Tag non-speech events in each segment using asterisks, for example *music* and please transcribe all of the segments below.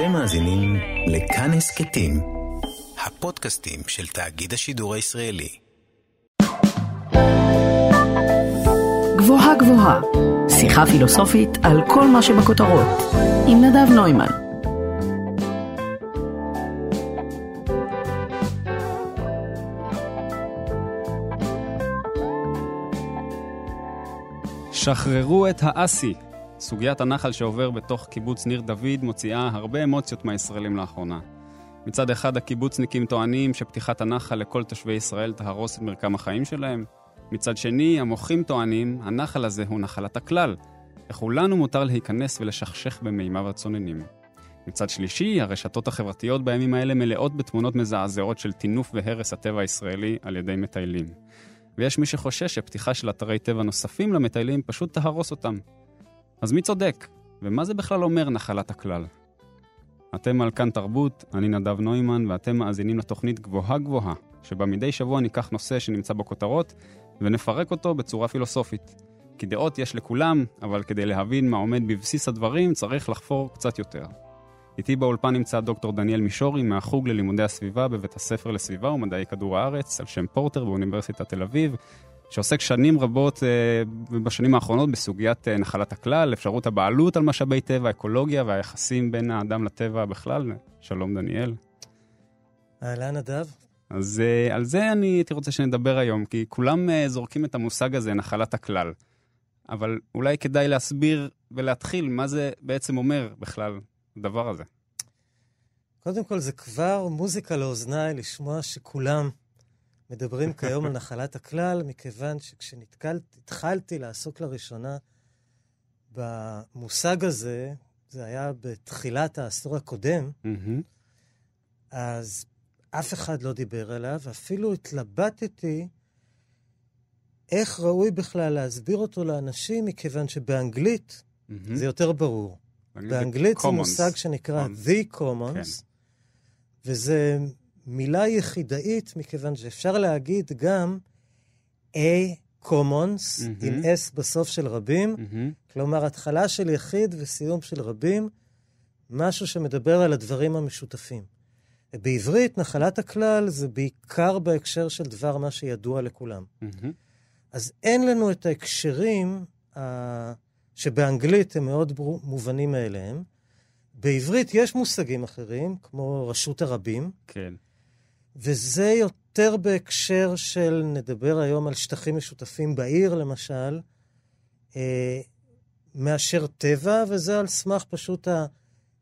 אתם מאזינים לכאן הסכתים, הפודקאסטים של תאגיד השידור הישראלי. גבוהה גבוהה, שיחה פילוסופית על כל מה שבכותרות, עם נדב נוימן. שחררו את האסי. סוגיית הנחל שעובר בתוך קיבוץ ניר דוד מוציאה הרבה אמוציות מהישראלים לאחרונה. מצד אחד הקיבוצניקים טוענים שפתיחת הנחל לכל תושבי ישראל תהרוס את מרקם החיים שלהם. מצד שני, המוחים טוענים, הנחל הזה הוא נחלת הכלל. לכולנו מותר להיכנס ולשכשך במימיו הצוננים. מצד שלישי, הרשתות החברתיות בימים האלה מלאות בתמונות מזעזעות של טינוף והרס הטבע הישראלי על ידי מטיילים. ויש מי שחושש שפתיחה של אתרי טבע נוספים למטיילים פשוט תהרוס אותם. אז מי צודק? ומה זה בכלל אומר נחלת הכלל? אתם על כאן תרבות, אני נדב נוימן, ואתם מאזינים לתוכנית גבוהה גבוהה, שבה מדי שבוע ניקח נושא שנמצא בכותרות, ונפרק אותו בצורה פילוסופית. כי דעות יש לכולם, אבל כדי להבין מה עומד בבסיס הדברים, צריך לחפור קצת יותר. איתי באולפן נמצא דוקטור דניאל מישורי מהחוג ללימודי הסביבה בבית הספר לסביבה ומדעי כדור הארץ, על שם פורטר באוניברסיטת תל אביב, שעוסק שנים רבות אה, בשנים האחרונות בסוגיית אה, נחלת הכלל, אפשרות הבעלות על משאבי טבע, אקולוגיה והיחסים בין האדם לטבע בכלל. שלום דניאל. אהלן נדב. אז אה, על זה אני הייתי רוצה שנדבר היום, כי כולם זורקים את המושג הזה, נחלת הכלל. אבל אולי כדאי להסביר ולהתחיל מה זה בעצם אומר בכלל, הדבר הזה. קודם כל, זה כבר מוזיקה לאוזניי לשמוע שכולם מדברים כיום על נחלת הכלל, מכיוון שכשהתחלתי לעסוק לראשונה במושג הזה, זה היה בתחילת העשור הקודם, אז אף אחד לא דיבר עליו, אפילו התלבטתי איך ראוי בכלל להסביר אותו לאנשים, מכיוון שבאנגלית זה יותר ברור. באנגלית זה מושג שנקרא The Commons, כן. וזה מילה יחידאית, מכיוון שאפשר להגיד גם A commons, mm-hmm. עם S בסוף של רבים, mm-hmm. כלומר, התחלה של יחיד וסיום של רבים, משהו שמדבר על הדברים המשותפים. בעברית, נחלת הכלל זה בעיקר בהקשר של דבר מה שידוע לכולם. Mm-hmm. אז אין לנו את ההקשרים uh, שבאנגלית הם מאוד מובנים מאליהם. בעברית יש מושגים אחרים, כמו רשות הרבים. כן. וזה יותר בהקשר של, נדבר היום על שטחים משותפים בעיר, למשל, אה, מאשר טבע, וזה על סמך פשוט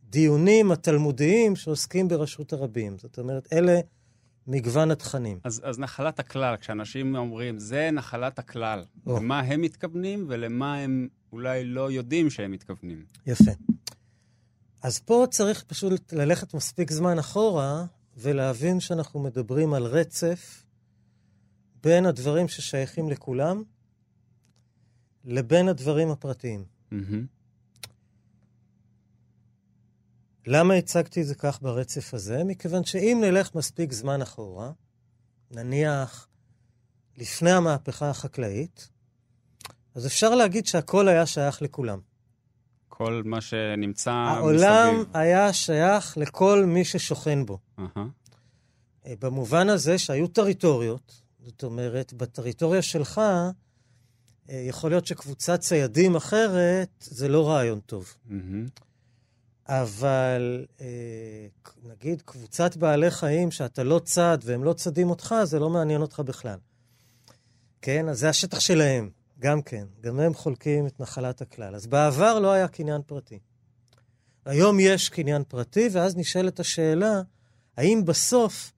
הדיונים התלמודיים שעוסקים ברשות הרבים. זאת אומרת, אלה מגוון התכנים. אז, אז נחלת הכלל, כשאנשים אומרים, זה נחלת הכלל, או. למה הם מתכוונים ולמה הם אולי לא יודעים שהם מתכוונים. יפה. אז פה צריך פשוט ללכת מספיק זמן אחורה, ולהבין שאנחנו מדברים על רצף בין הדברים ששייכים לכולם לבין הדברים הפרטיים. Mm-hmm. למה הצגתי את זה כך ברצף הזה? מכיוון שאם נלך מספיק זמן אחורה, נניח לפני המהפכה החקלאית, אז אפשר להגיד שהכל היה שייך לכולם. כל מה שנמצא העולם מסביב. היה שייך לכל מי ששוכן בו. Uh-huh. במובן הזה שהיו טריטוריות, זאת אומרת, בטריטוריה שלך, אה, יכול להיות שקבוצת ציידים אחרת זה לא רעיון טוב. Mm-hmm. אבל אה, נגיד קבוצת בעלי חיים שאתה לא צד והם לא צדים אותך, זה לא מעניין אותך בכלל. כן? אז זה השטח שלהם. גם כן, גם הם חולקים את נחלת הכלל. אז בעבר לא היה קניין פרטי. היום יש קניין פרטי, ואז נשאלת השאלה, האם בסוף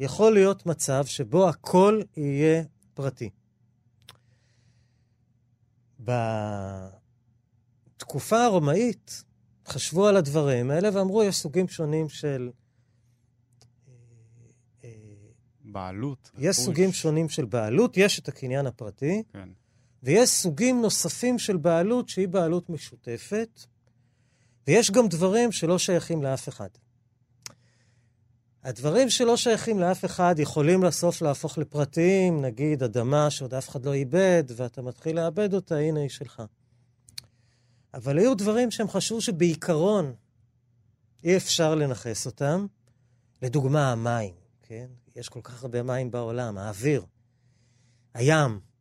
יכול להיות מצב שבו הכל יהיה פרטי? בתקופה הרומאית חשבו על הדברים האלה ואמרו, יש סוגים שונים של... אה, בעלות. יש סוגים שונים של בעלות, יש את הקניין הפרטי. כן. ויש סוגים נוספים של בעלות שהיא בעלות משותפת, ויש גם דברים שלא שייכים לאף אחד. הדברים שלא שייכים לאף אחד יכולים לסוף להפוך לפרטיים, נגיד אדמה שעוד אף אחד לא איבד, ואתה מתחיל לאבד אותה, הנה היא שלך. אבל היו דברים שהם חשבו שבעיקרון אי אפשר לנכס אותם. לדוגמה, המים, כן? יש כל כך הרבה מים בעולם, האוויר, הים.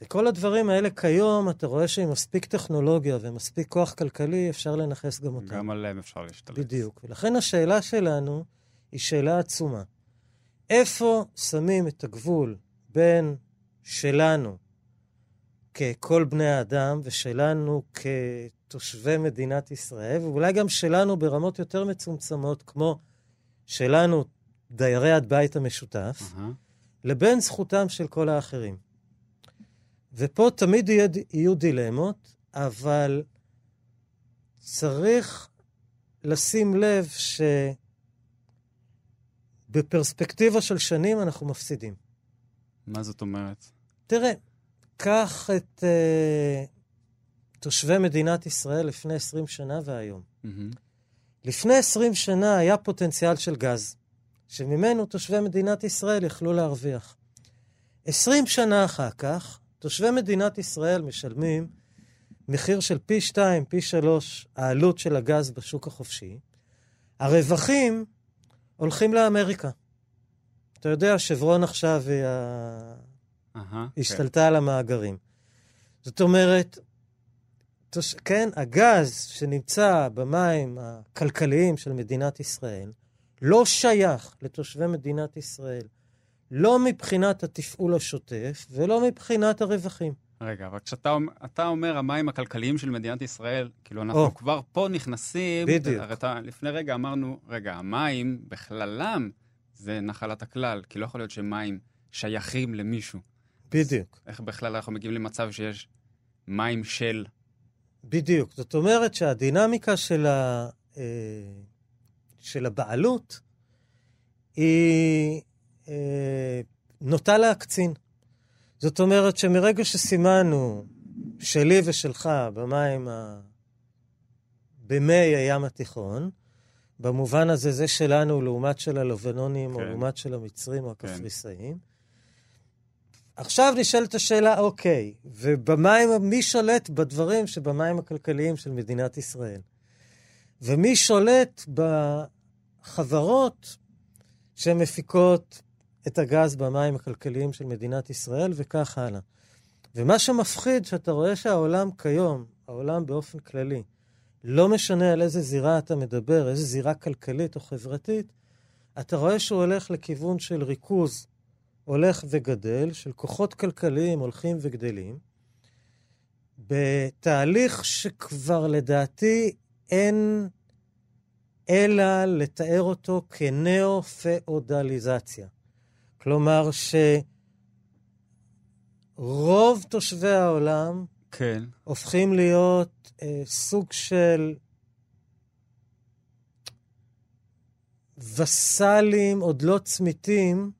וכל הדברים האלה כיום, אתה רואה שעם מספיק טכנולוגיה ומספיק כוח כלכלי, אפשר לנכס גם אותם. גם עליהם אפשר להשתלט. בדיוק. ולכן השאלה שלנו היא שאלה עצומה. איפה שמים את הגבול בין שלנו ככל בני האדם ושלנו כתושבי מדינת ישראל, ואולי גם שלנו ברמות יותר מצומצמות, כמו שלנו, דיירי הבית המשותף, uh-huh. לבין זכותם של כל האחרים. ופה תמיד יהיה, יהיו דילמות, אבל צריך לשים לב שבפרספקטיבה של שנים אנחנו מפסידים. מה זאת אומרת? תראה, קח את uh, תושבי מדינת ישראל לפני 20 שנה והיום. Mm-hmm. לפני 20 שנה היה פוטנציאל של גז, שממנו תושבי מדינת ישראל יכלו להרוויח. 20 שנה אחר כך, תושבי מדינת ישראל משלמים מחיר של פי 2, פי 3 העלות של הגז בשוק החופשי. הרווחים הולכים לאמריקה. אתה יודע, שברון עכשיו היא ה... uh-huh, השתלטה okay. על המאגרים. זאת אומרת, תוש... כן, הגז שנמצא במים הכלכליים של מדינת ישראל לא שייך לתושבי מדינת ישראל, לא מבחינת התפעול השוטף ולא מבחינת הרווחים. רגע, אבל כשאתה אומר המים הכלכליים של מדינת ישראל, כאילו אנחנו או. כבר פה נכנסים... בדיוק. הרי אתה, לפני רגע אמרנו, רגע, המים בכללם זה נחלת הכלל, כי לא יכול להיות שמים שייכים למישהו. בדיוק. איך בכלל אנחנו מגיעים למצב שיש מים של... בדיוק. זאת אומרת שהדינמיקה של, ה, אה, של הבעלות היא נוטה להקצין. זאת אומרת שמרגע שסימנו שלי ושלך במים, ה... במי הים התיכון, במובן הזה זה שלנו לעומת של הלבנונים, כן. או לעומת של המצרים או כן. הקפריסאים, כן. עכשיו נשאלת השאלה, אוקיי, ובמים, מי שולט בדברים שבמים הכלכליים של מדינת ישראל? ומי שולט בחברות שמפיקות את הגז במים הכלכליים של מדינת ישראל, וכך הלאה. ומה שמפחיד, שאתה רואה שהעולם כיום, העולם באופן כללי, לא משנה על איזה זירה אתה מדבר, איזה זירה כלכלית או חברתית, אתה רואה שהוא הולך לכיוון של ריכוז הולך וגדל, של כוחות כלכליים הולכים וגדלים, בתהליך שכבר לדעתי אין אלא לתאר אותו כנאו-פאודליזציה. כלומר, שרוב תושבי העולם כן. הופכים להיות אה, סוג של וסלים, עוד לא צמיתים,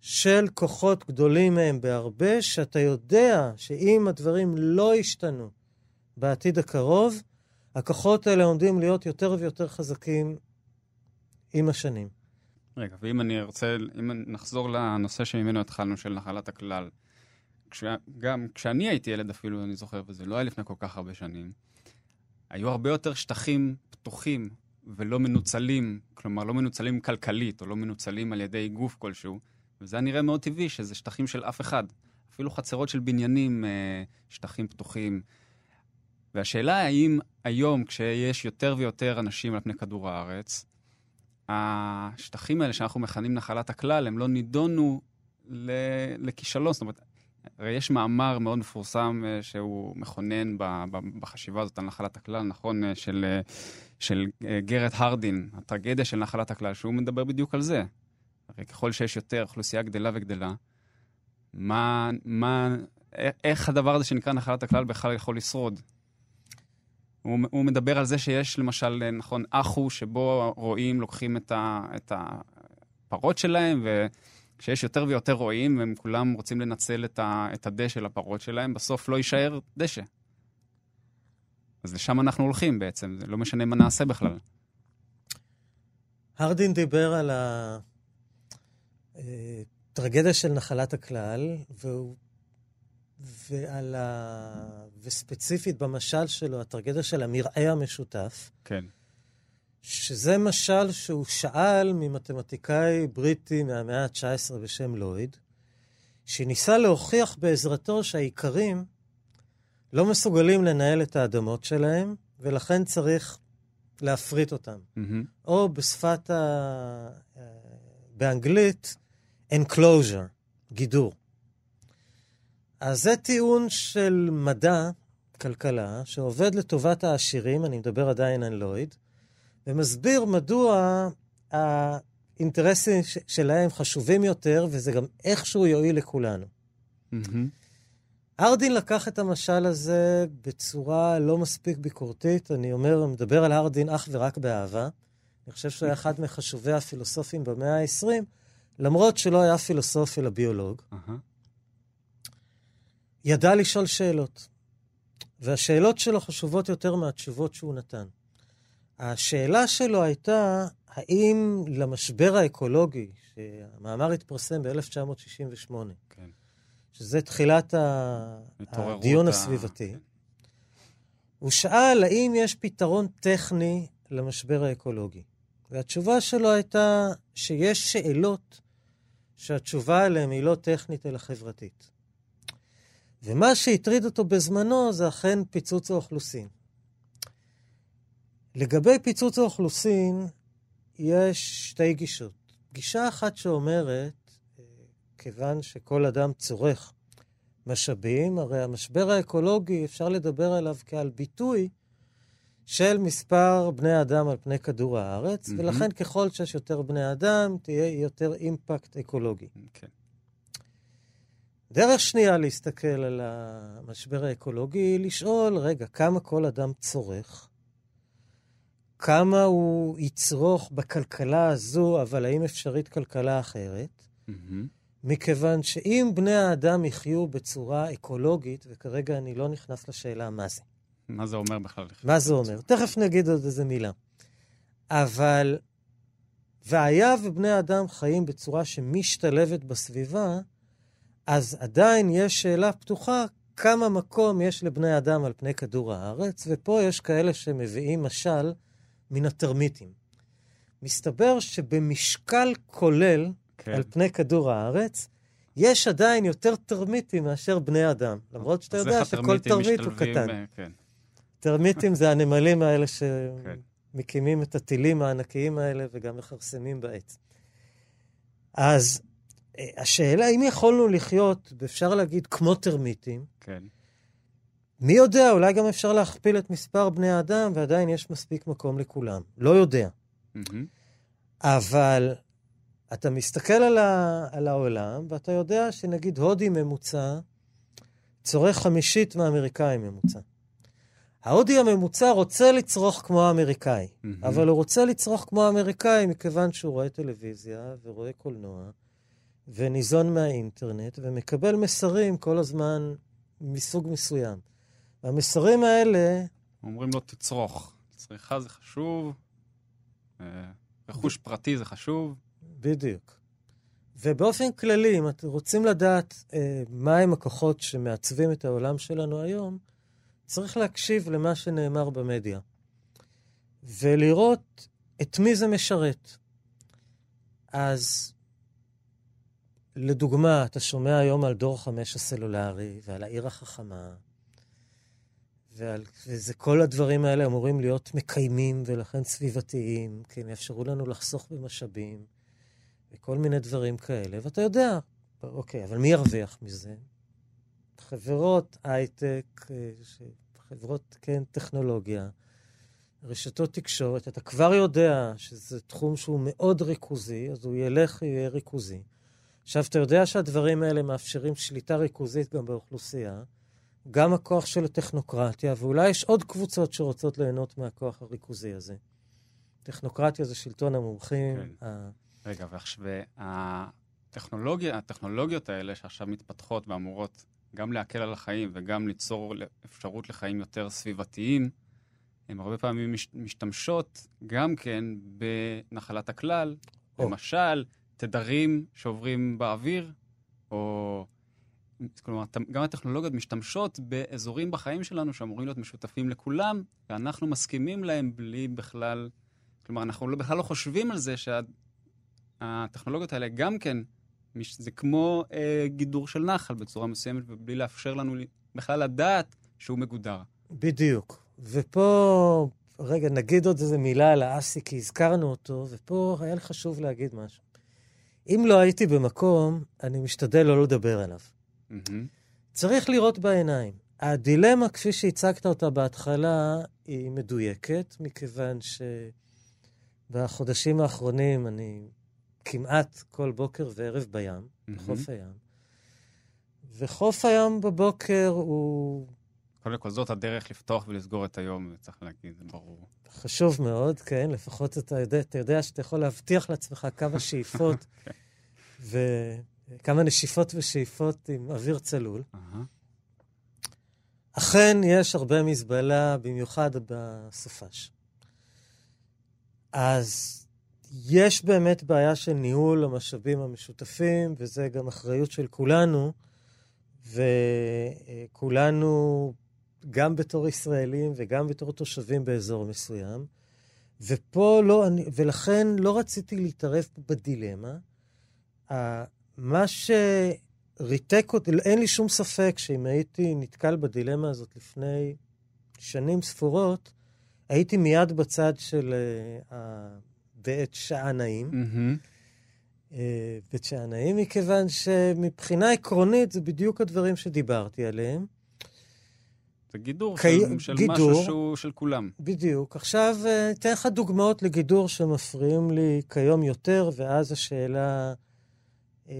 של כוחות גדולים מהם בהרבה, שאתה יודע שאם הדברים לא ישתנו בעתיד הקרוב, הכוחות האלה עומדים להיות יותר ויותר חזקים עם השנים. רגע, ואם אני רוצה, אם נחזור לנושא שממנו התחלנו, של נחלת הכלל. כש, גם כשאני הייתי ילד אפילו, אני זוכר, וזה לא היה לפני כל כך הרבה שנים, היו הרבה יותר שטחים פתוחים ולא מנוצלים, כלומר, לא מנוצלים כלכלית, או לא מנוצלים על ידי גוף כלשהו, וזה היה נראה מאוד טבעי, שזה שטחים של אף אחד. אפילו חצרות של בניינים, אה, שטחים פתוחים. והשאלה האם היום, כשיש יותר ויותר אנשים על פני כדור הארץ, השטחים האלה שאנחנו מכנים נחלת הכלל, הם לא נידונו לכישלון. זאת אומרת, הרי יש מאמר מאוד מפורסם אה, שהוא מכונן בחשיבה הזאת על נחלת הכלל, נכון, אה, של, של גרד הרדין, הטרגדיה של נחלת הכלל, שהוא מדבר בדיוק על זה. הרי ככל שיש יותר, אוכלוסייה גדלה וגדלה, מה, מה, איך הדבר הזה שנקרא נחלת הכלל בכלל יכול לשרוד? הוא, הוא מדבר על זה שיש למשל, נכון, אחו שבו רועים לוקחים את, ה, את הפרות שלהם, וכשיש יותר ויותר רועים, והם כולם רוצים לנצל את, ה, את הדשא לפרות שלהם, בסוף לא יישאר דשא. אז לשם אנחנו הולכים בעצם, זה לא משנה מה נעשה בכלל. הרדין דיבר על ה... טרגדיה של נחלת הכלל, והוא, ועל ה... וספציפית במשל שלו, הטרגדיה של המרעה המשותף. כן. שזה משל שהוא שאל ממתמטיקאי בריטי מהמאה ה-19 בשם לויד, שניסה להוכיח בעזרתו שהאיכרים לא מסוגלים לנהל את האדמות שלהם, ולכן צריך להפריט אותם. Mm-hmm. או בשפת ה... באנגלית, enclosure, גידור. אז זה טיעון של מדע, כלכלה, שעובד לטובת העשירים, אני מדבר עדיין על לויד, ומסביר מדוע האינטרסים שלהם חשובים יותר, וזה גם איכשהו יועיל לכולנו. Mm-hmm. הרדין לקח את המשל הזה בצורה לא מספיק ביקורתית. אני אומר, מדבר על הרדין אך ורק באהבה. אני חושב שהוא היה אחד מחשובי הפילוסופים במאה ה-20, למרות שלא היה פילוסוף אלא ביולוג. Uh-huh. ידע לשאול שאלות. והשאלות שלו חשובות יותר מהתשובות שהוא נתן. השאלה שלו הייתה, האם למשבר האקולוגי, שהמאמר התפרסם ב-1968, כן. שזה תחילת הדיון הסביבתי, הוא שאל האם יש פתרון טכני למשבר האקולוגי. והתשובה שלו הייתה שיש שאלות שהתשובה עליהן היא לא טכנית אלא חברתית. ומה שהטריד אותו בזמנו זה אכן פיצוץ האוכלוסין. לגבי פיצוץ האוכלוסין, יש שתי גישות. גישה אחת שאומרת, כיוון שכל אדם צורך משאבים, הרי המשבר האקולוגי, אפשר לדבר עליו כעל ביטוי של מספר בני אדם על פני כדור הארץ, mm-hmm. ולכן ככל שיש יותר בני אדם, תהיה יותר אימפקט אקולוגי. כן. Okay. דרך שנייה להסתכל על המשבר האקולוגי היא לשאול, רגע, כמה כל אדם צורך? כמה הוא יצרוך בכלכלה הזו, אבל האם אפשרית כלכלה אחרת? Mm-hmm. מכיוון שאם בני האדם יחיו בצורה אקולוגית, וכרגע אני לא נכנס לשאלה מה זה. מה זה אומר בכלל? מה זה אומר? תכף נגיד עוד איזה מילה. אבל, והיה ובני האדם חיים בצורה שמשתלבת בסביבה, אז עדיין יש שאלה פתוחה, כמה מקום יש לבני אדם על פני כדור הארץ, ופה יש כאלה שמביאים משל מן הטרמיטים. מסתבר שבמשקל כולל, כן. על פני כדור הארץ, יש עדיין יותר טרמיטים מאשר בני אדם. למרות שאתה יודע שכל טרמיט הוא קטן. אה, כן. טרמיטים זה הנמלים האלה שמקימים *laughs* כן. את הטילים הענקיים האלה וגם מכרסמים בעץ. אז השאלה, אם יכולנו לחיות, אפשר להגיד, כמו טרמיטים, כן. מי יודע, אולי גם אפשר להכפיל את מספר בני האדם ועדיין יש מספיק מקום לכולם. לא יודע. Mm-hmm. אבל אתה מסתכל על, ה, על העולם, ואתה יודע שנגיד הודי ממוצע צורך חמישית מהאמריקאי ממוצע. ההודי הממוצע רוצה לצרוך כמו האמריקאי, mm-hmm. אבל הוא רוצה לצרוך כמו האמריקאי מכיוון שהוא רואה טלוויזיה ורואה קולנוע, וניזון מהאינטרנט, ומקבל מסרים כל הזמן מסוג מסוים. והמסרים האלה... אומרים לו, תצרוך. צריכה זה חשוב, אה, רכוש פרטי זה חשוב. בדיוק. ובאופן כללי, אם אתם רוצים לדעת אה, מהם הכוחות שמעצבים את העולם שלנו היום, צריך להקשיב למה שנאמר במדיה. ולראות את מי זה משרת. אז לדוגמה, אתה שומע היום על דור חמש הסלולרי ועל העיר החכמה, ועל, וזה כל הדברים האלה אמורים להיות מקיימים ולכן סביבתיים, כי הם יאפשרו לנו לחסוך במשאבים. וכל מיני דברים כאלה, ואתה יודע, אוקיי, אבל מי ירוויח מזה? חברות הייטק, אה, חברות, כן, טכנולוגיה, רשתות תקשורת, אתה כבר יודע שזה תחום שהוא מאוד ריכוזי, אז הוא ילך, יהיה ריכוזי. עכשיו, אתה יודע שהדברים האלה מאפשרים שליטה ריכוזית גם באוכלוסייה, גם הכוח של הטכנוקרטיה, ואולי יש עוד קבוצות שרוצות ליהנות מהכוח הריכוזי הזה. טכנוקרטיה זה שלטון המומחים, כן. ה... רגע, והטכנולוגיה, הטכנולוגיות האלה שעכשיו מתפתחות ואמורות גם להקל על החיים וגם ליצור אפשרות לחיים יותר סביבתיים, הן הרבה פעמים מש, משתמשות גם כן בנחלת הכלל. או. למשל, תדרים שעוברים באוויר, או... כלומר, גם הטכנולוגיות משתמשות באזורים בחיים שלנו שאמורים להיות משותפים לכולם, ואנחנו מסכימים להם בלי בכלל כלומר, אנחנו לא, בכלל לא חושבים על זה שהטכנולוגיות האלה גם כן, זה כמו אה, גידור של נחל בצורה מסוימת, ובלי לאפשר לנו בכלל לדעת שהוא מגודר. בדיוק. ופה, רגע, נגיד עוד איזה מילה על האסי, כי הזכרנו אותו, ופה היה לי חשוב להגיד משהו. אם לא הייתי במקום, אני משתדל לא לדבר עליו. Mm-hmm. צריך לראות בעיניים. הדילמה, כפי שהצגת אותה בהתחלה, היא מדויקת, מכיוון שבחודשים האחרונים אני כמעט כל בוקר וערב בים, mm-hmm. בחוף הים. וחוף הים בבוקר הוא... קודם כל, זאת הדרך לפתוח ולסגור את היום, צריך להגיד, זה ברור. חשוב מאוד, כן, לפחות אתה יודע, אתה יודע שאתה יכול להבטיח לעצמך כמה *laughs* שאיפות, okay. וכמה נשיפות ושאיפות עם אוויר צלול. אכן, יש הרבה מזבלה, במיוחד בסופש. אז יש באמת בעיה של ניהול המשאבים המשותפים, וזה גם אחריות של כולנו, וכולנו, גם בתור ישראלים וגם בתור תושבים באזור מסוים, ופה לא, ולכן לא רציתי להתערב בדילמה. מה שריתק אותי, אין לי שום ספק שאם הייתי נתקל בדילמה הזאת לפני שנים ספורות, הייתי מיד בצד של uh, בית שענאים. Mm-hmm. בית שענאים, מכיוון שמבחינה עקרונית זה בדיוק הדברים שדיברתי עליהם. זה גידור קי... של, של גידור, משהו שהוא של כולם. בדיוק. עכשיו, אה, אתן לך דוגמאות לגידור שמפריעים לי כיום יותר, ואז השאלה... אה,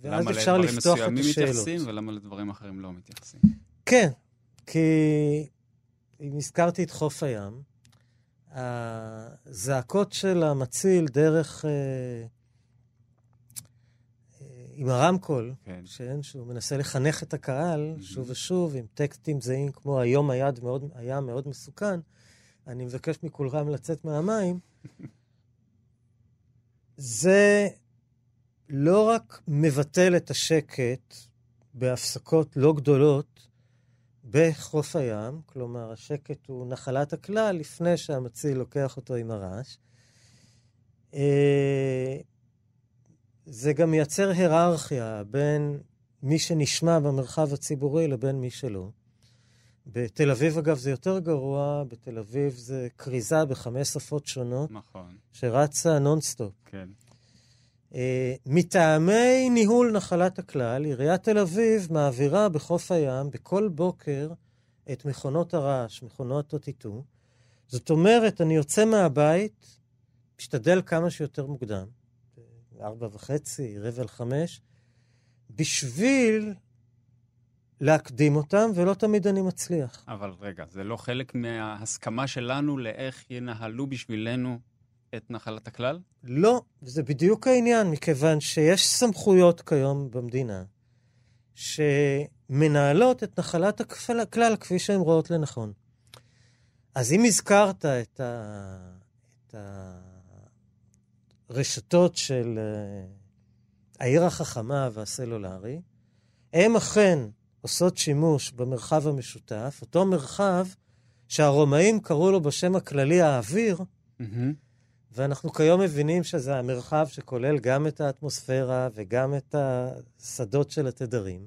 ואז אפשר לפתוח את השאלות. למה לדברים מסוימים מתייחסים ולמה לדברים אחרים לא מתייחסים? כן, כי אם הזכרתי את חוף הים, הזעקות של המציל דרך... אה, עם הרמקול, כן. שאין, שהוא מנסה לחנך את הקהל mm-hmm. שוב ושוב, עם טקסטים זהים כמו היום היד מאוד, היה מאוד מסוכן, אני מבקש מכולכם לצאת מהמים. *laughs* זה לא רק מבטל את השקט בהפסקות לא גדולות, בחוף הים, כלומר השקט הוא נחלת הכלל לפני שהמציל לוקח אותו עם הרעש. זה גם מייצר היררכיה בין מי שנשמע במרחב הציבורי לבין מי שלא. בתל אביב, אגב, זה יותר גרוע, בתל אביב זה כריזה בחמש שפות שונות. נכון. שרצה נונסטופ. כן. אה, מטעמי ניהול נחלת הכלל, עיריית תל אביב מעבירה בחוף הים בכל בוקר את מכונות הרעש, מכונות הטיטו. זאת אומרת, אני יוצא מהבית, משתדל כמה שיותר מוקדם, ארבע וחצי, רבע לחמש, בשביל להקדים אותם, ולא תמיד אני מצליח. אבל רגע, זה לא חלק מההסכמה שלנו לאיך ינהלו בשבילנו את נחלת הכלל? לא, זה בדיוק העניין, מכיוון שיש סמכויות כיום במדינה שמנהלות את נחלת הכלל כפי שהן רואות לנכון. אז אם הזכרת את, ה... את הרשתות של אה, העיר החכמה והסלולרי, הן אכן עושות שימוש במרחב המשותף, אותו מרחב שהרומאים קראו לו בשם הכללי האוויר, mm-hmm. ואנחנו כיום מבינים שזה המרחב שכולל גם את האטמוספירה וגם את השדות של התדרים,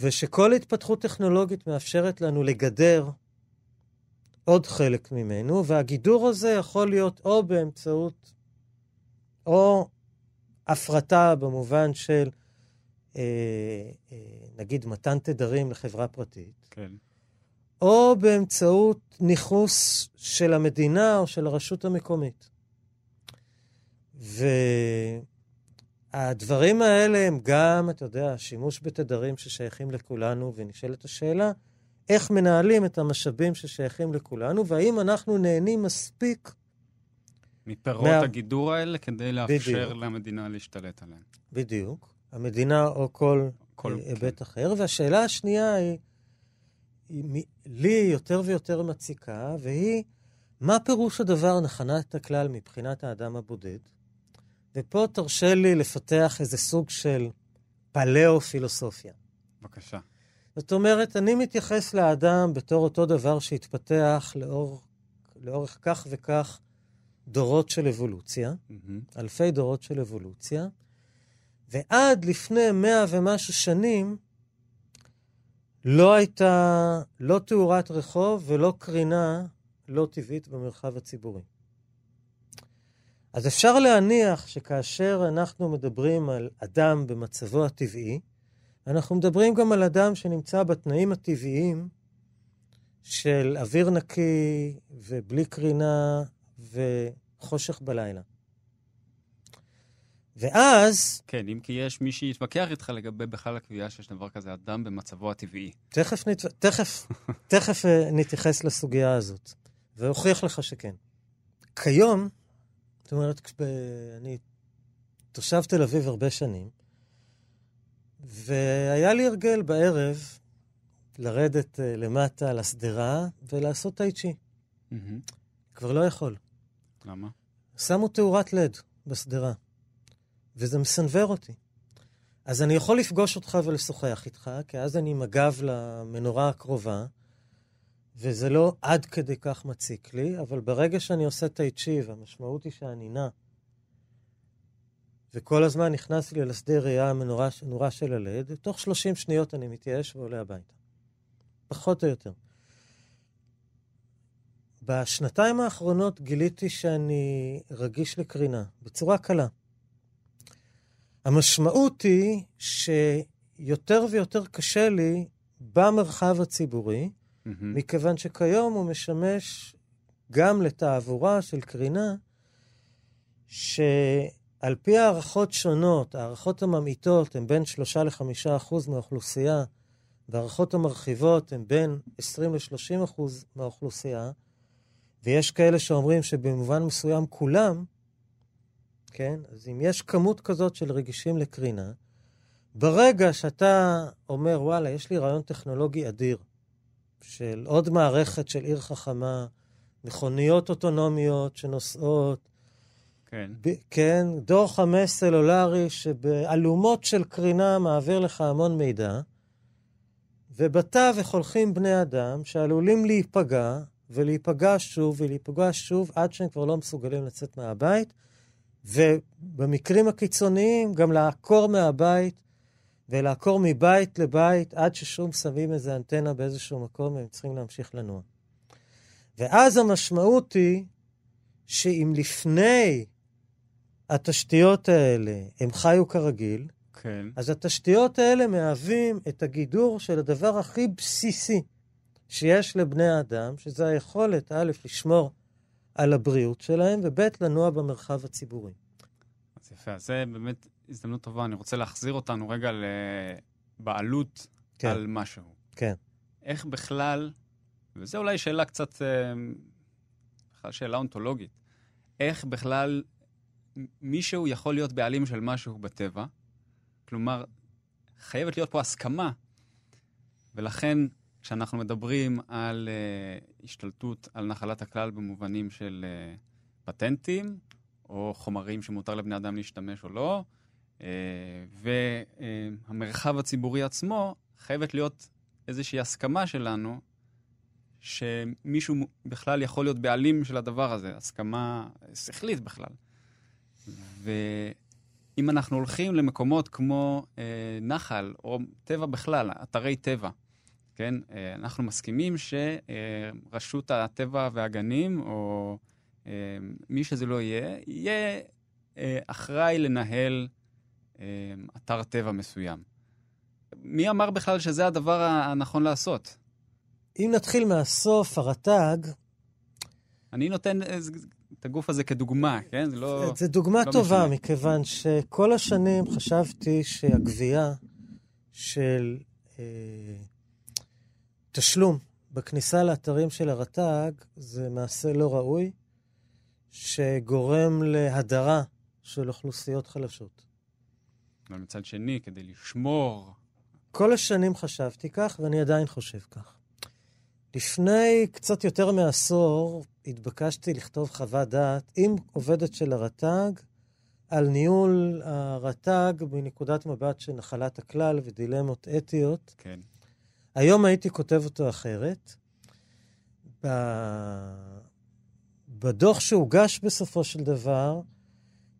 ושכל התפתחות טכנולוגית מאפשרת לנו לגדר עוד חלק ממנו, והגידור הזה יכול להיות או באמצעות, או הפרטה במובן של, אה, אה, נגיד, מתן תדרים לחברה פרטית. כן. או באמצעות ניכוס של המדינה או של הרשות המקומית. והדברים האלה הם גם, אתה יודע, שימוש בתדרים ששייכים לכולנו, ונשאלת השאלה, איך מנהלים את המשאבים ששייכים לכולנו, והאם אנחנו נהנים מספיק... מפירות מה... הגידור האלה כדי לאפשר בדיוק. למדינה להשתלט עליהם. בדיוק. המדינה או כל, כל היבט כן. אחר. והשאלה השנייה היא, היא לי יותר ויותר מציקה, והיא, מה פירוש הדבר נחנת הכלל מבחינת האדם הבודד? ופה תרשה לי לפתח איזה סוג של פלאו-פילוסופיה. בבקשה. זאת אומרת, אני מתייחס לאדם בתור אותו דבר שהתפתח לאור, לאורך כך וכך דורות של אבולוציה, mm-hmm. אלפי דורות של אבולוציה, ועד לפני מאה ומשהו שנים לא הייתה לא תאורת רחוב ולא קרינה לא טבעית במרחב הציבורי. אז אפשר להניח שכאשר אנחנו מדברים על אדם במצבו הטבעי, אנחנו מדברים גם על אדם שנמצא בתנאים הטבעיים של אוויר נקי ובלי קרינה וחושך בלילה. ואז... כן, אם כי יש מי שיתווכח איתך לגבי בכלל הקביעה שיש דבר כזה אדם במצבו הטבעי. תכף, נת... תכף, *laughs* תכף אה, נתייחס לסוגיה הזאת, ואוכיח לך שכן. כיום, זאת אומרת, אני תושב תל אביב הרבה שנים, והיה לי הרגל בערב לרדת uh, למטה לשדרה ולעשות טאי צ'י. Mm-hmm. כבר לא יכול. למה? שמו תאורת לד בשדרה, וזה מסנוור אותי. אז אני יכול לפגוש אותך ולשוחח איתך, כי אז אני עם הגב למנורה הקרובה, וזה לא עד כדי כך מציק לי, אבל ברגע שאני עושה טאי צ'י, והמשמעות היא שאני נע, וכל הזמן נכנס לי לשדה ראייה המנורה של הלד, תוך 30 שניות אני מתייאש ועולה הביתה. פחות או יותר. בשנתיים האחרונות גיליתי שאני רגיש לקרינה, בצורה קלה. המשמעות היא שיותר ויותר קשה לי במרחב הציבורי, mm-hmm. מכיוון שכיום הוא משמש גם לתעבורה של קרינה, שעל פי הערכות שונות, הערכות הממעיטות הן בין 3 ל-5 אחוז מהאוכלוסייה, והערכות המרחיבות הן בין 20 ל-30 אחוז מהאוכלוסייה, ויש כאלה שאומרים שבמובן מסוים כולם, כן? אז אם יש כמות כזאת של רגישים לקרינה, ברגע שאתה אומר, וואלה, יש לי רעיון טכנולוגי אדיר, של עוד מערכת של עיר חכמה, מכוניות אוטונומיות שנוסעות, כן. ב- כן, דור חמש סלולרי שבאלומות של קרינה מעביר לך המון מידע, ובתווך הולכים בני אדם שעלולים להיפגע, ולהיפגע שוב, ולהיפגע שוב, עד שהם כבר לא מסוגלים לצאת מהבית, ובמקרים הקיצוניים גם לעקור מהבית, ולעקור מבית לבית, עד ששום שמים איזה אנטנה באיזשהו מקום, והם צריכים להמשיך לנוע. ואז המשמעות היא שאם לפני התשתיות האלה הם חיו כרגיל, כן. אז התשתיות האלה מהווים את הגידור של הדבר הכי בסיסי שיש לבני האדם, שזה היכולת, א', לשמור על הבריאות שלהם, וב', לנוע במרחב הציבורי. אז יפה, אז זה באמת הזדמנות טובה. אני רוצה להחזיר אותנו רגע לבעלות כן. על משהו. כן. איך בכלל, וזו אולי שאלה קצת, אה, בכלל שאלה אונתולוגית, איך בכלל מישהו יכול להיות בעלים של משהו בטבע, כלומר, חייבת להיות פה הסכמה. ולכן, כשאנחנו מדברים על uh, השתלטות על נחלת הכלל במובנים של uh, פטנטים, או חומרים שמותר לבני אדם להשתמש או לא, uh, והמרחב הציבורי עצמו, חייבת להיות איזושהי הסכמה שלנו שמישהו בכלל יכול להיות בעלים של הדבר הזה, הסכמה שכלית בכלל. ו... אם אנחנו הולכים למקומות כמו אה, נחל, או טבע בכלל, אתרי טבע, כן? אה, אנחנו מסכימים שרשות הטבע והגנים, או אה, מי שזה לא יהיה, יהיה אה, אחראי לנהל אתר טבע מסוים. מי אמר בכלל שזה הדבר הנכון לעשות? אם נתחיל מהסוף, הרט"ג... אני נותן את הגוף הזה כדוגמה, כן? זה לא... זה דוגמה לא טובה, משנה. מכיוון שכל השנים חשבתי שהגבייה של אה, תשלום בכניסה לאתרים של הרט"ג זה מעשה לא ראוי, שגורם להדרה של אוכלוסיות חלשות. ומצד שני, כדי לשמור... כל השנים חשבתי כך, ואני עדיין חושב כך. לפני קצת יותר מעשור התבקשתי לכתוב חוות דעת עם עובדת של הרט"ג על ניהול הרט"ג מנקודת מבט של נחלת הכלל ודילמות אתיות. כן. היום הייתי כותב אותו אחרת. בדוח שהוגש בסופו של דבר,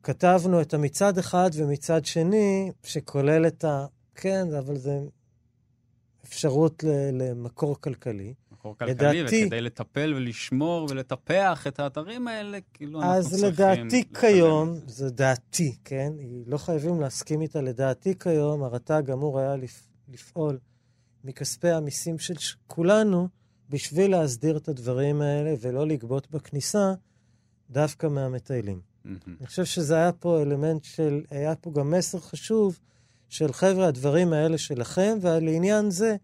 כתבנו את המצד אחד ומצד שני, שכולל את ה... כן, אבל זה אפשרות למקור כלכלי. מקור כלכלי, לדעתי, וכדי לטפל ולשמור ולטפח את האתרים האלה, כאילו אנחנו צריכים... אז לדעתי כיום, זו דעתי, כן? לא חייבים להסכים איתה. לדעתי כיום, הרט"ג אמור היה לפעול מכספי המיסים של כולנו בשביל להסדיר את הדברים האלה ולא לגבות בכניסה דווקא מהמטיילים. Mm-hmm. אני חושב שזה היה פה אלמנט של, היה פה גם מסר חשוב של חבר'ה, הדברים האלה שלכם, ולעניין זה,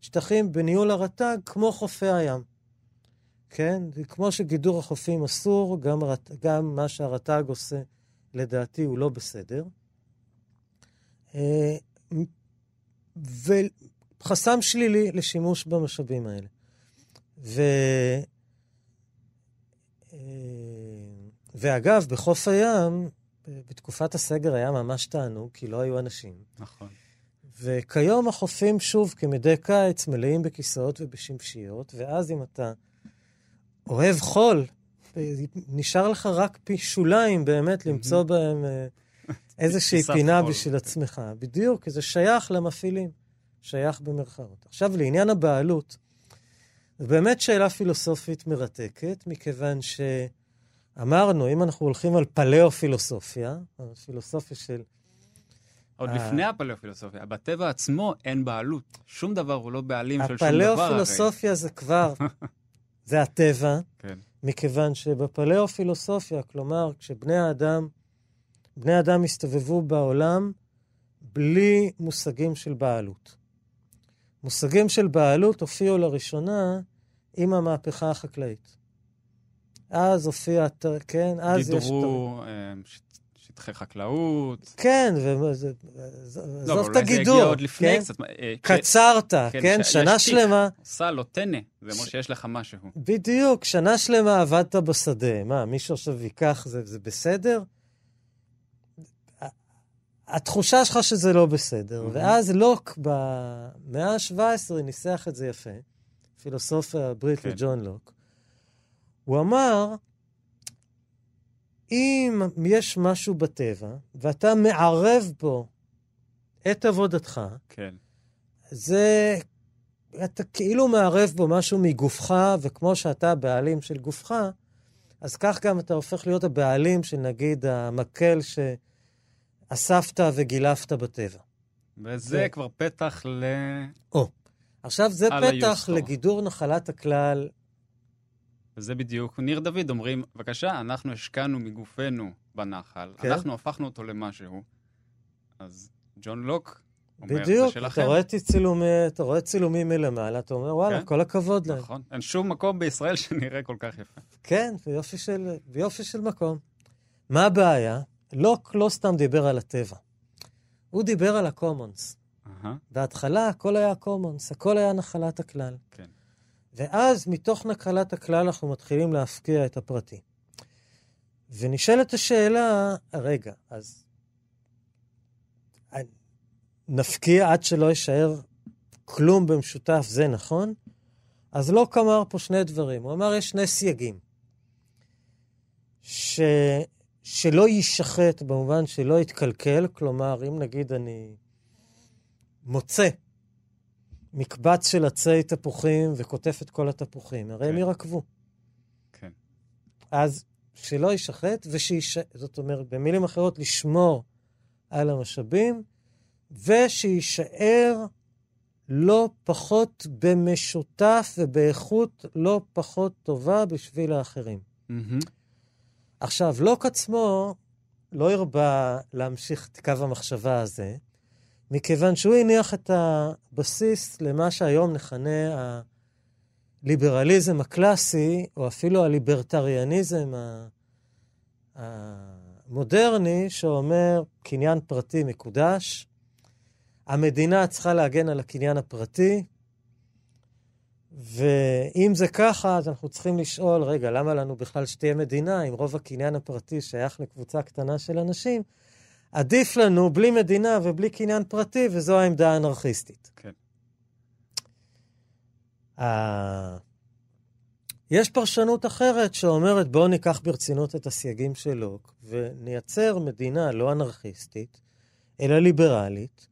שטחים בניהול הרט"ג כמו חופי הים. כן? כמו שגידור החופים אסור, גם, גם מה שהרט"ג עושה, לדעתי, הוא לא בסדר. אה, וחסם שלילי לשימוש במשאבים האלה. ו... אה, ואגב, בחוף הים, בתקופת הסגר היה ממש תענוג, כי לא היו אנשים. נכון. וכיום החופים, שוב, כמדי קיץ, מלאים בכיסאות ובשמשיות, ואז אם אתה אוהב חול, נשאר לך רק פי שוליים באמת למצוא בהם אה, *laughs* איזושהי פינה חול. בשביל עצמך. בדיוק, כי זה שייך למפעילים, שייך במרכאות. עכשיו, לעניין הבעלות, זו באמת שאלה פילוסופית מרתקת, מכיוון שאמרנו, אם אנחנו הולכים על פלאו-פילוסופיה, פילוסופיה של עוד אה. לפני הפלאופילוסופיה, בטבע עצמו אין בעלות. שום דבר הוא לא בעלים של שום דבר. הפלאופילוסופיה זה כבר, *laughs* זה הטבע, כן. מכיוון שבפלאופילוסופיה, כלומר, כשבני האדם, בני האדם הסתובבו בעולם בלי מושגים של בעלות. מושגים של בעלות הופיעו לראשונה עם המהפכה החקלאית. אז הופיע, כן, אז יש... גידרו, אה, שטחי חקלאות. כן, ועזוב לא, את הגידור. לא, אולי זה יגיע עוד לפני כן? קצת. אה, קצרת, כן, כן שנה שלמה. סל או טנא, זה אומר שיש לך משהו. בדיוק, שנה שלמה עבדת בשדה. מה, מישהו עכשיו ייקח, זה, זה בסדר? התחושה שלך שזה לא בסדר. ואז לוק במאה ה-17 ניסח את זה יפה, פילוסוף הבריטי כן. ג'ון לוק. הוא אמר, אם יש משהו בטבע, ואתה מערב בו את עבודתך, כן. זה... אתה כאילו מערב בו משהו מגופך, וכמו שאתה הבעלים של גופך, אז כך גם אתה הופך להיות הבעלים של נגיד המקל שאספת וגילפת בטבע. וזה ו... כבר פתח ל... או. עכשיו, זה פתח. לגידור נחלת הכלל וזה בדיוק, ניר דוד אומרים, בבקשה, אנחנו השקענו מגופנו בנחל, כן? אנחנו הפכנו אותו למשהו. אז ג'ון לוק אומר, בדיוק, זה שלכם. בדיוק, אתה רואה צילומי, אתה רואה צילומים מלמעלה, אתה אומר, וואלה, כן? כל הכבוד להם. נכון, אין שום מקום בישראל *laughs* שנראה כל כך יפה. כן, ויופי של, ויופי של מקום. מה הבעיה? לוק לא סתם דיבר על הטבע, הוא דיבר על. Uh-huh. בהתחלה הכל היה commons, הכל היה נחלת הכלל. כן. ואז מתוך נחלת הכלל אנחנו מתחילים להפקיע את הפרטי. ונשאלת השאלה, רגע, אז נפקיע עד שלא יישאר כלום במשותף, זה נכון? אז לא אמר פה שני דברים. הוא אמר, יש שני סייגים. ש... שלא יישחט במובן שלא יתקלקל, כלומר, אם נגיד אני מוצא מקבץ של עצי תפוחים וקוטף את כל התפוחים. הרי הם כן. ירקבו. כן. אז שלא יישחט, ושיש... זאת אומרת, במילים אחרות, לשמור על המשאבים, ושיישאר לא פחות במשותף ובאיכות לא פחות טובה בשביל האחרים. Mm-hmm. עכשיו, לוק עצמו לא הרבה להמשיך את קו המחשבה הזה, מכיוון שהוא הניח את הבסיס למה שהיום נכנה הליברליזם הקלאסי, או אפילו הליברטריאניזם המודרני, שאומר קניין פרטי מקודש, המדינה צריכה להגן על הקניין הפרטי, ואם זה ככה, אז אנחנו צריכים לשאול, רגע, למה לנו בכלל שתהיה מדינה אם רוב הקניין הפרטי שייך לקבוצה קטנה של אנשים? עדיף לנו בלי מדינה ובלי קניין פרטי, וזו העמדה האנרכיסטית. כן. Uh, יש פרשנות אחרת שאומרת, בואו ניקח ברצינות את הסייגים של לוק ונייצר מדינה לא אנרכיסטית, אלא ליברלית,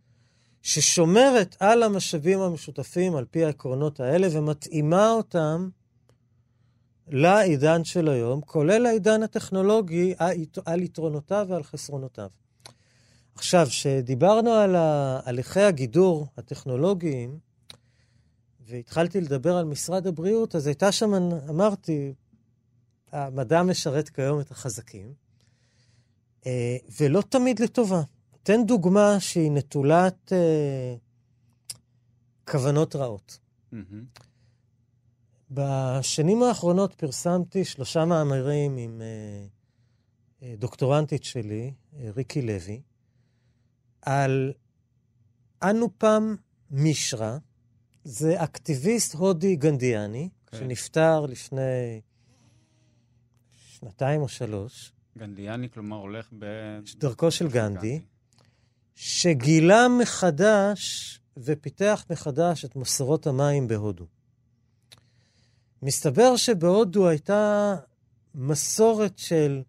ששומרת על המשאבים המשותפים על פי העקרונות האלה ומתאימה אותם לעידן של היום, כולל העידן הטכנולוגי, על יתרונותיו ועל חסרונותיו. עכשיו, כשדיברנו על הליכי הגידור הטכנולוגיים, והתחלתי לדבר על משרד הבריאות, אז הייתה שם, אמרתי, המדע משרת כיום את החזקים, אה, ולא תמיד לטובה. אתן דוגמה שהיא נטולת אה, כוונות רעות. Mm-hmm. בשנים האחרונות פרסמתי שלושה מאמרים עם אה, אה, דוקטורנטית שלי, אה, ריקי לוי, על אנופם מישרה, זה אקטיביסט הודי גנדיאני, okay. כן. שנפטר לפני שנתיים או שלוש. גנדיאני, כלומר, הולך ב... דרכו של גנדי, שגילה מחדש ופיתח מחדש את מסורות המים בהודו. מסתבר שבהודו הייתה מסורת של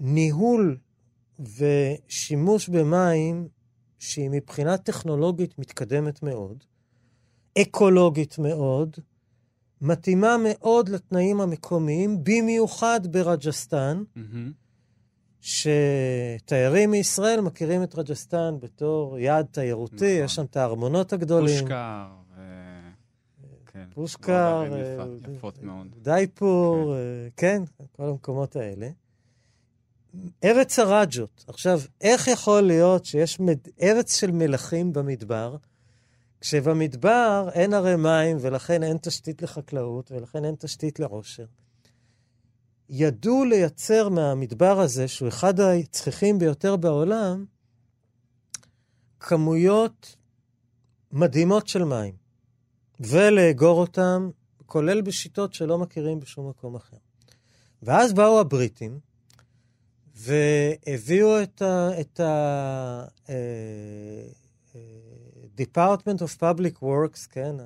ניהול ושימוש במים שהיא מבחינה טכנולוגית מתקדמת מאוד, אקולוגית מאוד, מתאימה מאוד לתנאים המקומיים, במיוחד ברג'סטן, mm-hmm. שתיירים מישראל מכירים את רג'סטן בתור יעד תיירותי, נכון. יש שם את הארמונות הגדולים. פושקר. כן. פושקר, יפות מאוד. דייפור, כן. כן, כל המקומות האלה. ארץ הרג'ות. עכשיו, איך יכול להיות שיש מד... ארץ של מלכים במדבר, כשבמדבר אין הרי מים ולכן אין תשתית לחקלאות ולכן אין תשתית לעושר? ידעו לייצר מהמדבר הזה, שהוא אחד הצחיחים ביותר בעולם, כמויות מדהימות של מים, ולאגור אותם, כולל בשיטות שלא מכירים בשום מקום אחר. ואז באו הבריטים, והביאו את ה... את ה uh, Department of Public Works, כן,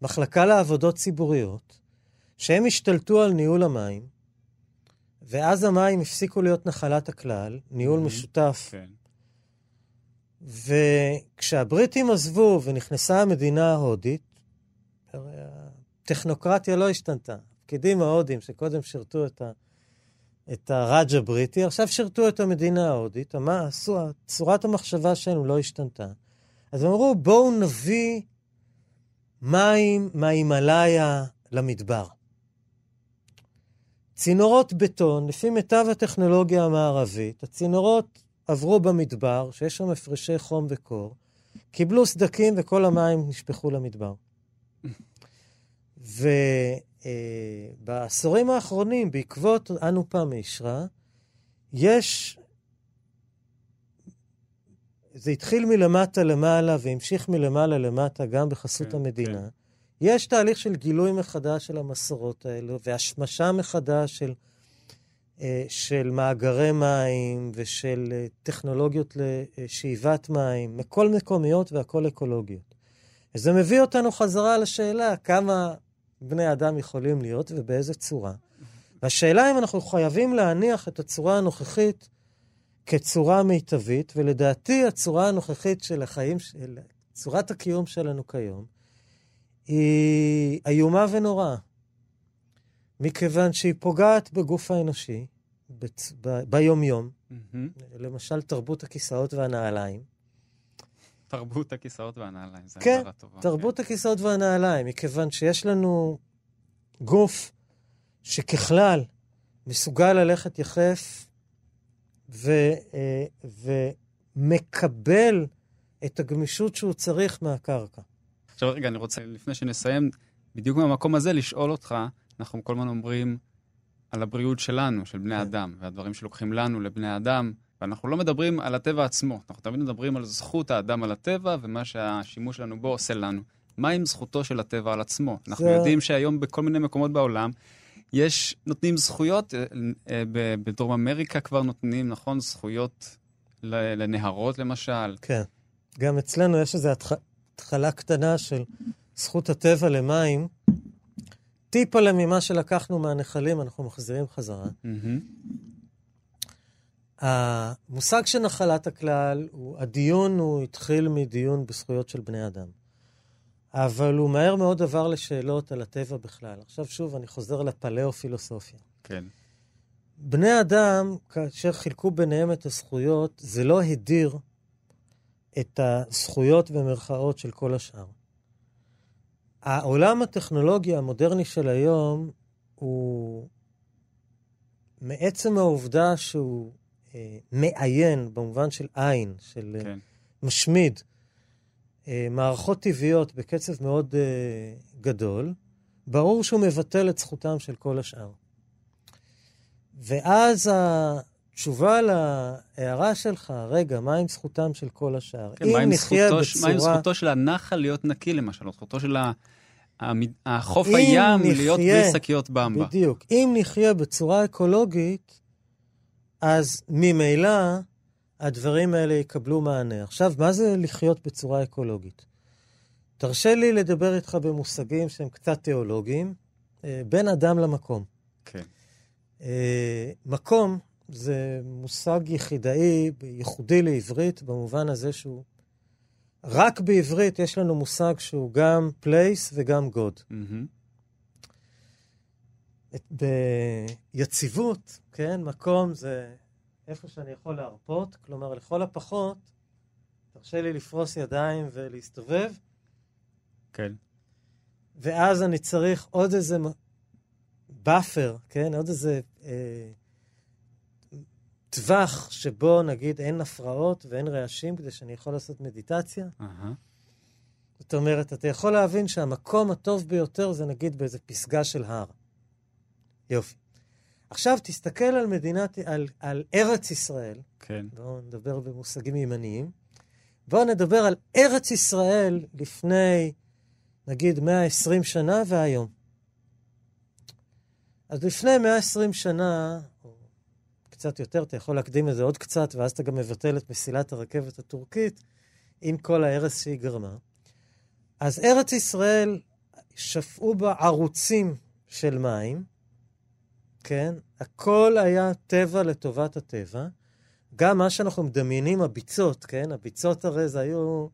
המחלקה לעבודות ציבוריות, שהם השתלטו על ניהול המים, ואז המים הפסיקו להיות נחלת הכלל, ניהול mm-hmm. משותף. כן. וכשהבריטים עזבו ונכנסה המדינה ההודית, הטכנוקרטיה לא השתנתה. הפקידים ההודים שקודם שירתו את ה... את הראג' הבריטי, עכשיו שירתו את המדינה ההודית, מה עשו, צורת המחשבה שלנו לא השתנתה. אז הם אמרו, בואו נביא מים מההימאליה למדבר. צינורות בטון, לפי מיטב הטכנולוגיה המערבית, הצינורות עברו במדבר, שיש שם הפרשי חום וקור, קיבלו סדקים וכל המים נשפכו למדבר. ו... אה, האחרונים, בעקבות אנו פעם אישרה, יש... זה התחיל מלמטה למעלה והמשיך מלמעלה למטה גם בחסות כן, המדינה. כן. יש תהליך של גילוי מחדש של המסורות האלו והשמשה מחדש של, אה, של מאגרי מים ושל אה, טכנולוגיות לשאיבת מים, מכל מקומיות והכל אקולוגיות. וזה מביא אותנו חזרה לשאלה כמה בני אדם יכולים להיות ובאיזה צורה. והשאלה אם אנחנו חייבים להניח את הצורה הנוכחית כצורה מיטבית, ולדעתי הצורה הנוכחית של החיים, של צורת הקיום שלנו כיום, היא איומה ונוראה. מכיוון שהיא פוגעת בגוף האנושי, בצ... ב... ביומיום, mm-hmm. למשל תרבות הכיסאות והנעליים. תרבות הכיסאות והנעליים, זו כן, טובה. כן, תרבות הכיסאות והנעליים, מכיוון שיש לנו גוף שככלל מסוגל ללכת יחף ו, אה, ומקבל את הגמישות שהוא צריך מהקרקע. עכשיו רגע, אני רוצה, לפני שנסיים, בדיוק מהמקום הזה לשאול אותך, אנחנו כל הזמן אומרים על הבריאות שלנו, של בני כן. אדם, והדברים שלוקחים לנו לבני אדם. ואנחנו לא מדברים על הטבע עצמו, אנחנו תמיד מדברים על זכות האדם על הטבע ומה שהשימוש שלנו בו עושה לנו. מה עם זכותו של הטבע על עצמו? אנחנו זה... יודעים שהיום בכל מיני מקומות בעולם יש, נותנים זכויות, אה, אה, בדרום אמריקה כבר נותנים, נכון, זכויות לנהרות למשל. כן. גם אצלנו יש איזו התחלה קטנה של זכות הטבע למים, טיפה ממה שלקחנו מהנחלים, אנחנו מחזירים חזרה. המושג של נחלת הכלל, הוא, הדיון הוא התחיל מדיון בזכויות של בני אדם. אבל הוא מהר מאוד עבר לשאלות על הטבע בכלל. עכשיו שוב, אני חוזר לפלאו-פילוסופיה. כן. בני אדם, כאשר חילקו ביניהם את הזכויות, זה לא הדיר את הזכויות במרכאות של כל השאר. העולם הטכנולוגי המודרני של היום הוא מעצם העובדה שהוא אה, מעיין, במובן של עין, של אה, כן. משמיד, אה, מערכות טבעיות בקצב מאוד אה, גדול, ברור שהוא מבטל את זכותם של כל השאר. ואז התשובה להערה שלך, רגע, מה עם זכותם של כל השאר? כן, אם נחיה בצורה... מה עם זכותו של הנחל להיות נקי, למשל, או זכותו של החוף הים נחיה... להיות בלי שקיות במבה? בדיוק. אם נחיה בצורה אקולוגית, אז ממילא הדברים האלה יקבלו מענה. עכשיו, מה זה לחיות בצורה אקולוגית? תרשה לי לדבר איתך במושגים שהם קצת תיאולוגיים, אה, בין אדם למקום. כן. אה, מקום זה מושג יחידאי, ייחודי לעברית, במובן הזה שהוא... רק בעברית יש לנו מושג שהוא גם place וגם God. Mm-hmm. ביציבות, כן, מקום זה איפה שאני יכול להרפות, כלומר, לכל הפחות, תרשה לי לפרוס ידיים ולהסתובב. כן. ואז אני צריך עוד איזה buffer, כן? עוד איזה אה, טווח שבו נגיד אין הפרעות ואין רעשים כדי שאני יכול לעשות מדיטציה. Uh-huh. זאת אומרת, אתה יכול להבין שהמקום הטוב ביותר זה נגיד באיזה פסגה של הר. יופי. עכשיו תסתכל על מדינת, על, על ארץ ישראל. כן. בואו נדבר במושגים ימניים. בואו נדבר על ארץ ישראל לפני, נגיד, 120 שנה והיום. אז לפני 120 שנה, קצת יותר, אתה יכול להקדים לזה עוד קצת, ואז אתה גם מבטל את מסילת הרכבת הטורקית, עם כל ההרס שהיא גרמה. אז ארץ ישראל, שפעו בה ערוצים של מים, כן? הכל היה טבע לטובת הטבע. גם מה שאנחנו מדמיינים, הביצות, כן? הביצות הרי זה היו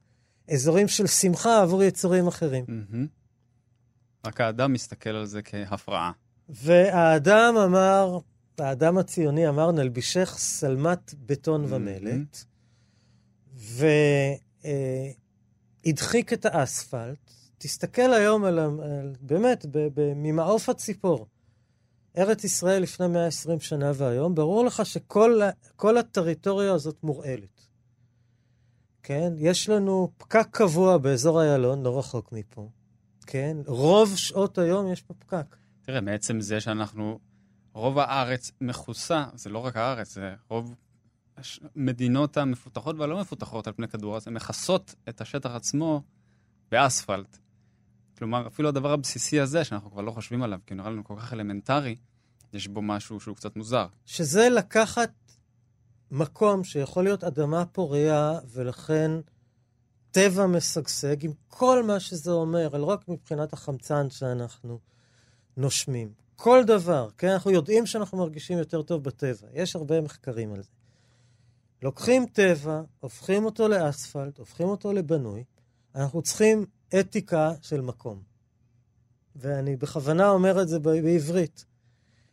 אזורים של שמחה עבור יצורים אחרים. Mm-hmm. רק האדם מסתכל על זה כהפרעה. והאדם אמר, האדם הציוני אמר, נלבישך שלמת בטון mm-hmm. ומלט, והדחיק את האספלט. תסתכל היום על, על באמת, ממעוף הציפור. ארץ ישראל לפני 120 שנה והיום, ברור לך שכל הטריטוריה הזאת מורעלת. כן? יש לנו פקק קבוע באזור איילון, לא רחוק מפה. כן? רוב שעות היום יש פה פקק. תראה, מעצם זה שאנחנו, רוב הארץ מכוסה, זה לא רק הארץ, זה רוב המדינות המפותחות והלא מפותחות על פני כדור הארץ, הן מכסות את השטח עצמו באספלט. כלומר, אפילו הדבר הבסיסי הזה, שאנחנו כבר לא חושבים עליו, כי הוא נראה לנו כל כך אלמנטרי, יש בו משהו שהוא קצת מוזר. שזה לקחת מקום שיכול להיות אדמה פוריה, ולכן טבע משגשג, עם כל מה שזה אומר, לא רק מבחינת החמצן שאנחנו נושמים. כל דבר, כן? אנחנו יודעים שאנחנו מרגישים יותר טוב בטבע. יש הרבה מחקרים על זה. לוקחים טבע, הופכים אותו לאספלט, הופכים אותו לבנוי, אנחנו צריכים אתיקה של מקום. ואני בכוונה אומר את זה בעברית.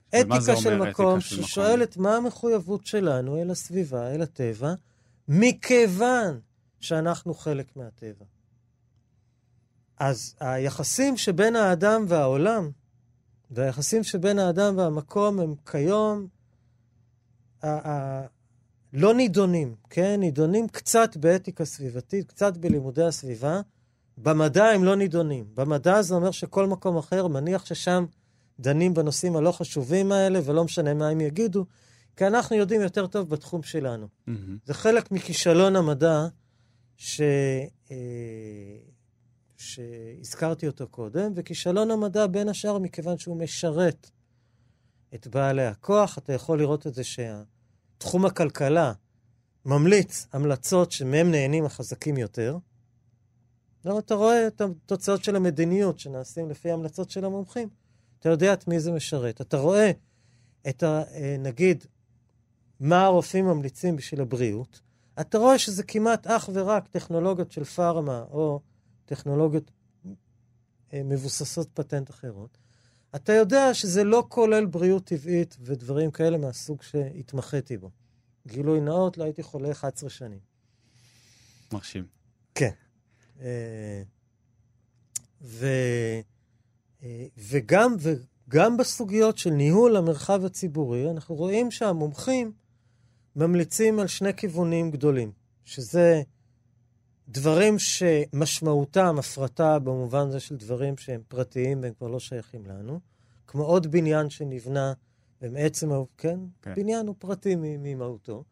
אתיקה של מקום ששואלת מה המחויבות שלנו אל הסביבה, אל הטבע, מכיוון שאנחנו חלק מהטבע. אז היחסים שבין האדם והעולם, והיחסים שבין האדם והמקום הם כיום לא נידונים, כן? נידונים קצת באתיקה סביבתית, קצת בלימודי הסביבה. במדע הם לא נידונים. במדע זה אומר שכל מקום אחר מניח ששם דנים בנושאים הלא חשובים האלה, ולא משנה מה הם יגידו, כי אנחנו יודעים יותר טוב בתחום שלנו. Mm-hmm. זה חלק מכישלון המדע ש... שהזכרתי אותו קודם, וכישלון המדע בין השאר מכיוון שהוא משרת את בעלי הכוח. אתה יכול לראות את זה שתחום הכלכלה ממליץ המלצות שמהם נהנים החזקים יותר. לא, אתה רואה את התוצאות של המדיניות שנעשים לפי ההמלצות של המומחים. אתה יודע את מי זה משרת. אתה רואה את ה... אה, נגיד, מה הרופאים ממליצים בשביל הבריאות, אתה רואה שזה כמעט אך ורק טכנולוגיות של פארמה או טכנולוגיות אה, מבוססות פטנט אחרות. אתה יודע שזה לא כולל בריאות טבעית ודברים כאלה מהסוג שהתמחיתי בו. גילוי נאות, לא הייתי חולה 11 שנים. מרשים. כן. אה, ו, אה, וגם, וגם בסוגיות של ניהול המרחב הציבורי, אנחנו רואים שהמומחים ממליצים על שני כיוונים גדולים, שזה דברים שמשמעותם הפרטה במובן הזה של דברים שהם פרטיים והם כבר לא שייכים לנו, כמו עוד בניין שנבנה ומעצם, כן? כן, בניין הוא פרטי ממהותו.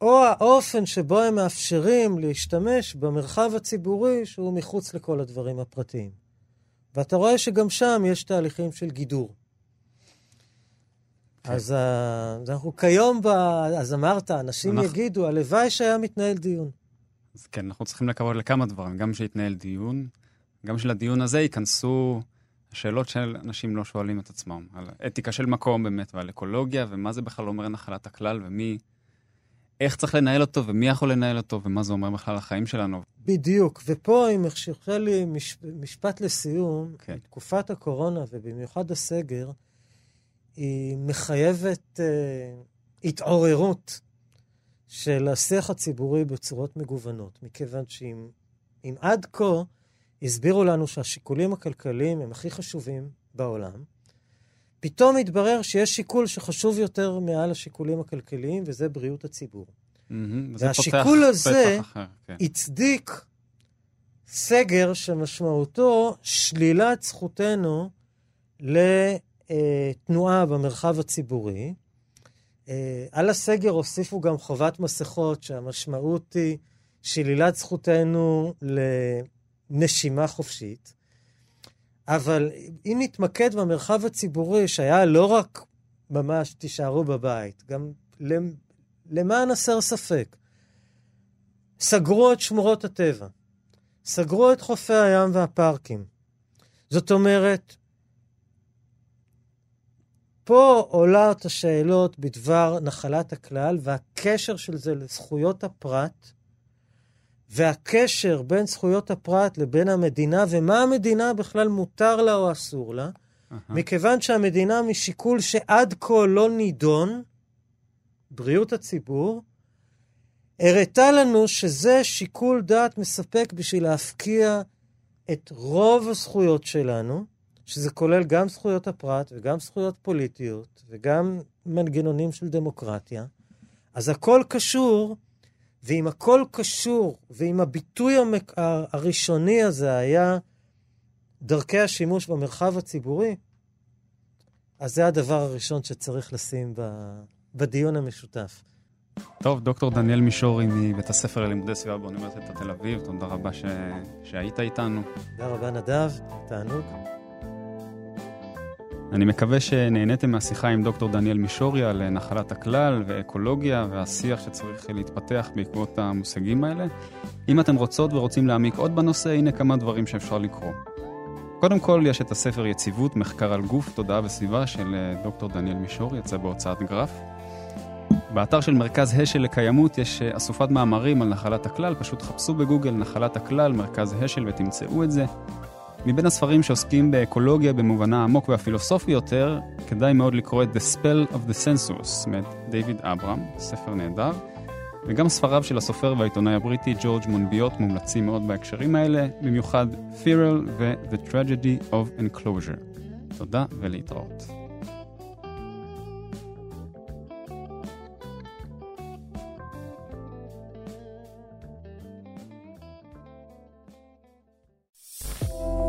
או האופן שבו הם מאפשרים להשתמש במרחב הציבורי שהוא מחוץ לכל הדברים הפרטיים. ואתה רואה שגם שם יש תהליכים של גידור. כן. אז, אז אנחנו כיום, ב... אז אמרת, אנשים אנחנו... יגידו, הלוואי שהיה מתנהל דיון. אז כן, אנחנו צריכים לקוות לכמה דברים, גם שיתנהל דיון, גם שלדיון הזה ייכנסו השאלות שאנשים לא שואלים את עצמם, על אתיקה של מקום באמת, ועל אקולוגיה, ומה זה בכלל אומר נחלת הכלל, ומי... איך צריך לנהל אותו, ומי יכול לנהל אותו, ומה זה אומר בכלל לחיים שלנו. בדיוק, ופה, אם יחשכה לי מש... משפט לסיום, כן. תקופת הקורונה, ובמיוחד הסגר, היא מחייבת uh, התעוררות של השיח הציבורי בצורות מגוונות, מכיוון שאם עד כה הסבירו לנו שהשיקולים הכלכליים הם הכי חשובים בעולם, פתאום התברר שיש שיקול שחשוב יותר מעל השיקולים הכלכליים, וזה בריאות הציבור. Mm-hmm, והשיקול הזה אחר, כן. הצדיק סגר שמשמעותו שלילת זכותנו לתנועה במרחב הציבורי. אה, על הסגר הוסיפו גם חובת מסכות, שהמשמעות היא שלילת זכותנו לנשימה חופשית. אבל אם נתמקד במרחב הציבורי, שהיה לא רק ממש תישארו בבית, גם למען הסר ספק, סגרו את שמורות הטבע, סגרו את חופי הים והפארקים. זאת אומרת, פה עולות השאלות בדבר נחלת הכלל והקשר של זה לזכויות הפרט, והקשר בין זכויות הפרט לבין המדינה, ומה המדינה בכלל מותר לה או אסור לה, uh-huh. מכיוון שהמדינה, משיקול שעד כה לא נידון, בריאות הציבור, הראתה לנו שזה שיקול דעת מספק בשביל להפקיע את רוב הזכויות שלנו, שזה כולל גם זכויות הפרט וגם זכויות פוליטיות וגם מנגנונים של דמוקרטיה. אז הכל קשור, ואם הכל קשור, ואם הביטוי המק... הראשוני הזה היה דרכי השימוש במרחב הציבורי, אז זה הדבר הראשון שצריך לשים בדיון המשותף. טוב, דוקטור דניאל מישורי מבית הספר ללימודי סביבה באוניברסיטת תל אביב, תודה רבה ש... שהיית איתנו. תודה רבה, נדב, תענוג. אני מקווה שנהניתם מהשיחה עם דוקטור דניאל מישורי על נחלת הכלל ואקולוגיה והשיח שצריך להתפתח בעקבות המושגים האלה. אם אתם רוצות ורוצים להעמיק עוד בנושא, הנה כמה דברים שאפשר לקרוא. קודם כל, יש את הספר יציבות, מחקר על גוף, תודעה וסביבה של אה, דוקטור דניאל מישורי, יצא בהוצאת גרף. באתר של מרכז השל לקיימות יש אה, אסופת מאמרים על נחלת הכלל, פשוט חפשו בגוגל נחלת הכלל, מרכז השל ותמצאו את זה. מבין הספרים שעוסקים באקולוגיה במובנה העמוק והפילוסופי יותר, כדאי מאוד לקרוא את The Spell of the Census מאת דיוויד אברהם, ספר נהדר, וגם ספריו של הסופר והעיתונאי הבריטי ג'ורג' מונביוט מומלצים מאוד בהקשרים האלה, במיוחד Feral ו-The Tragedy of Enclosure. תודה ולהתראות.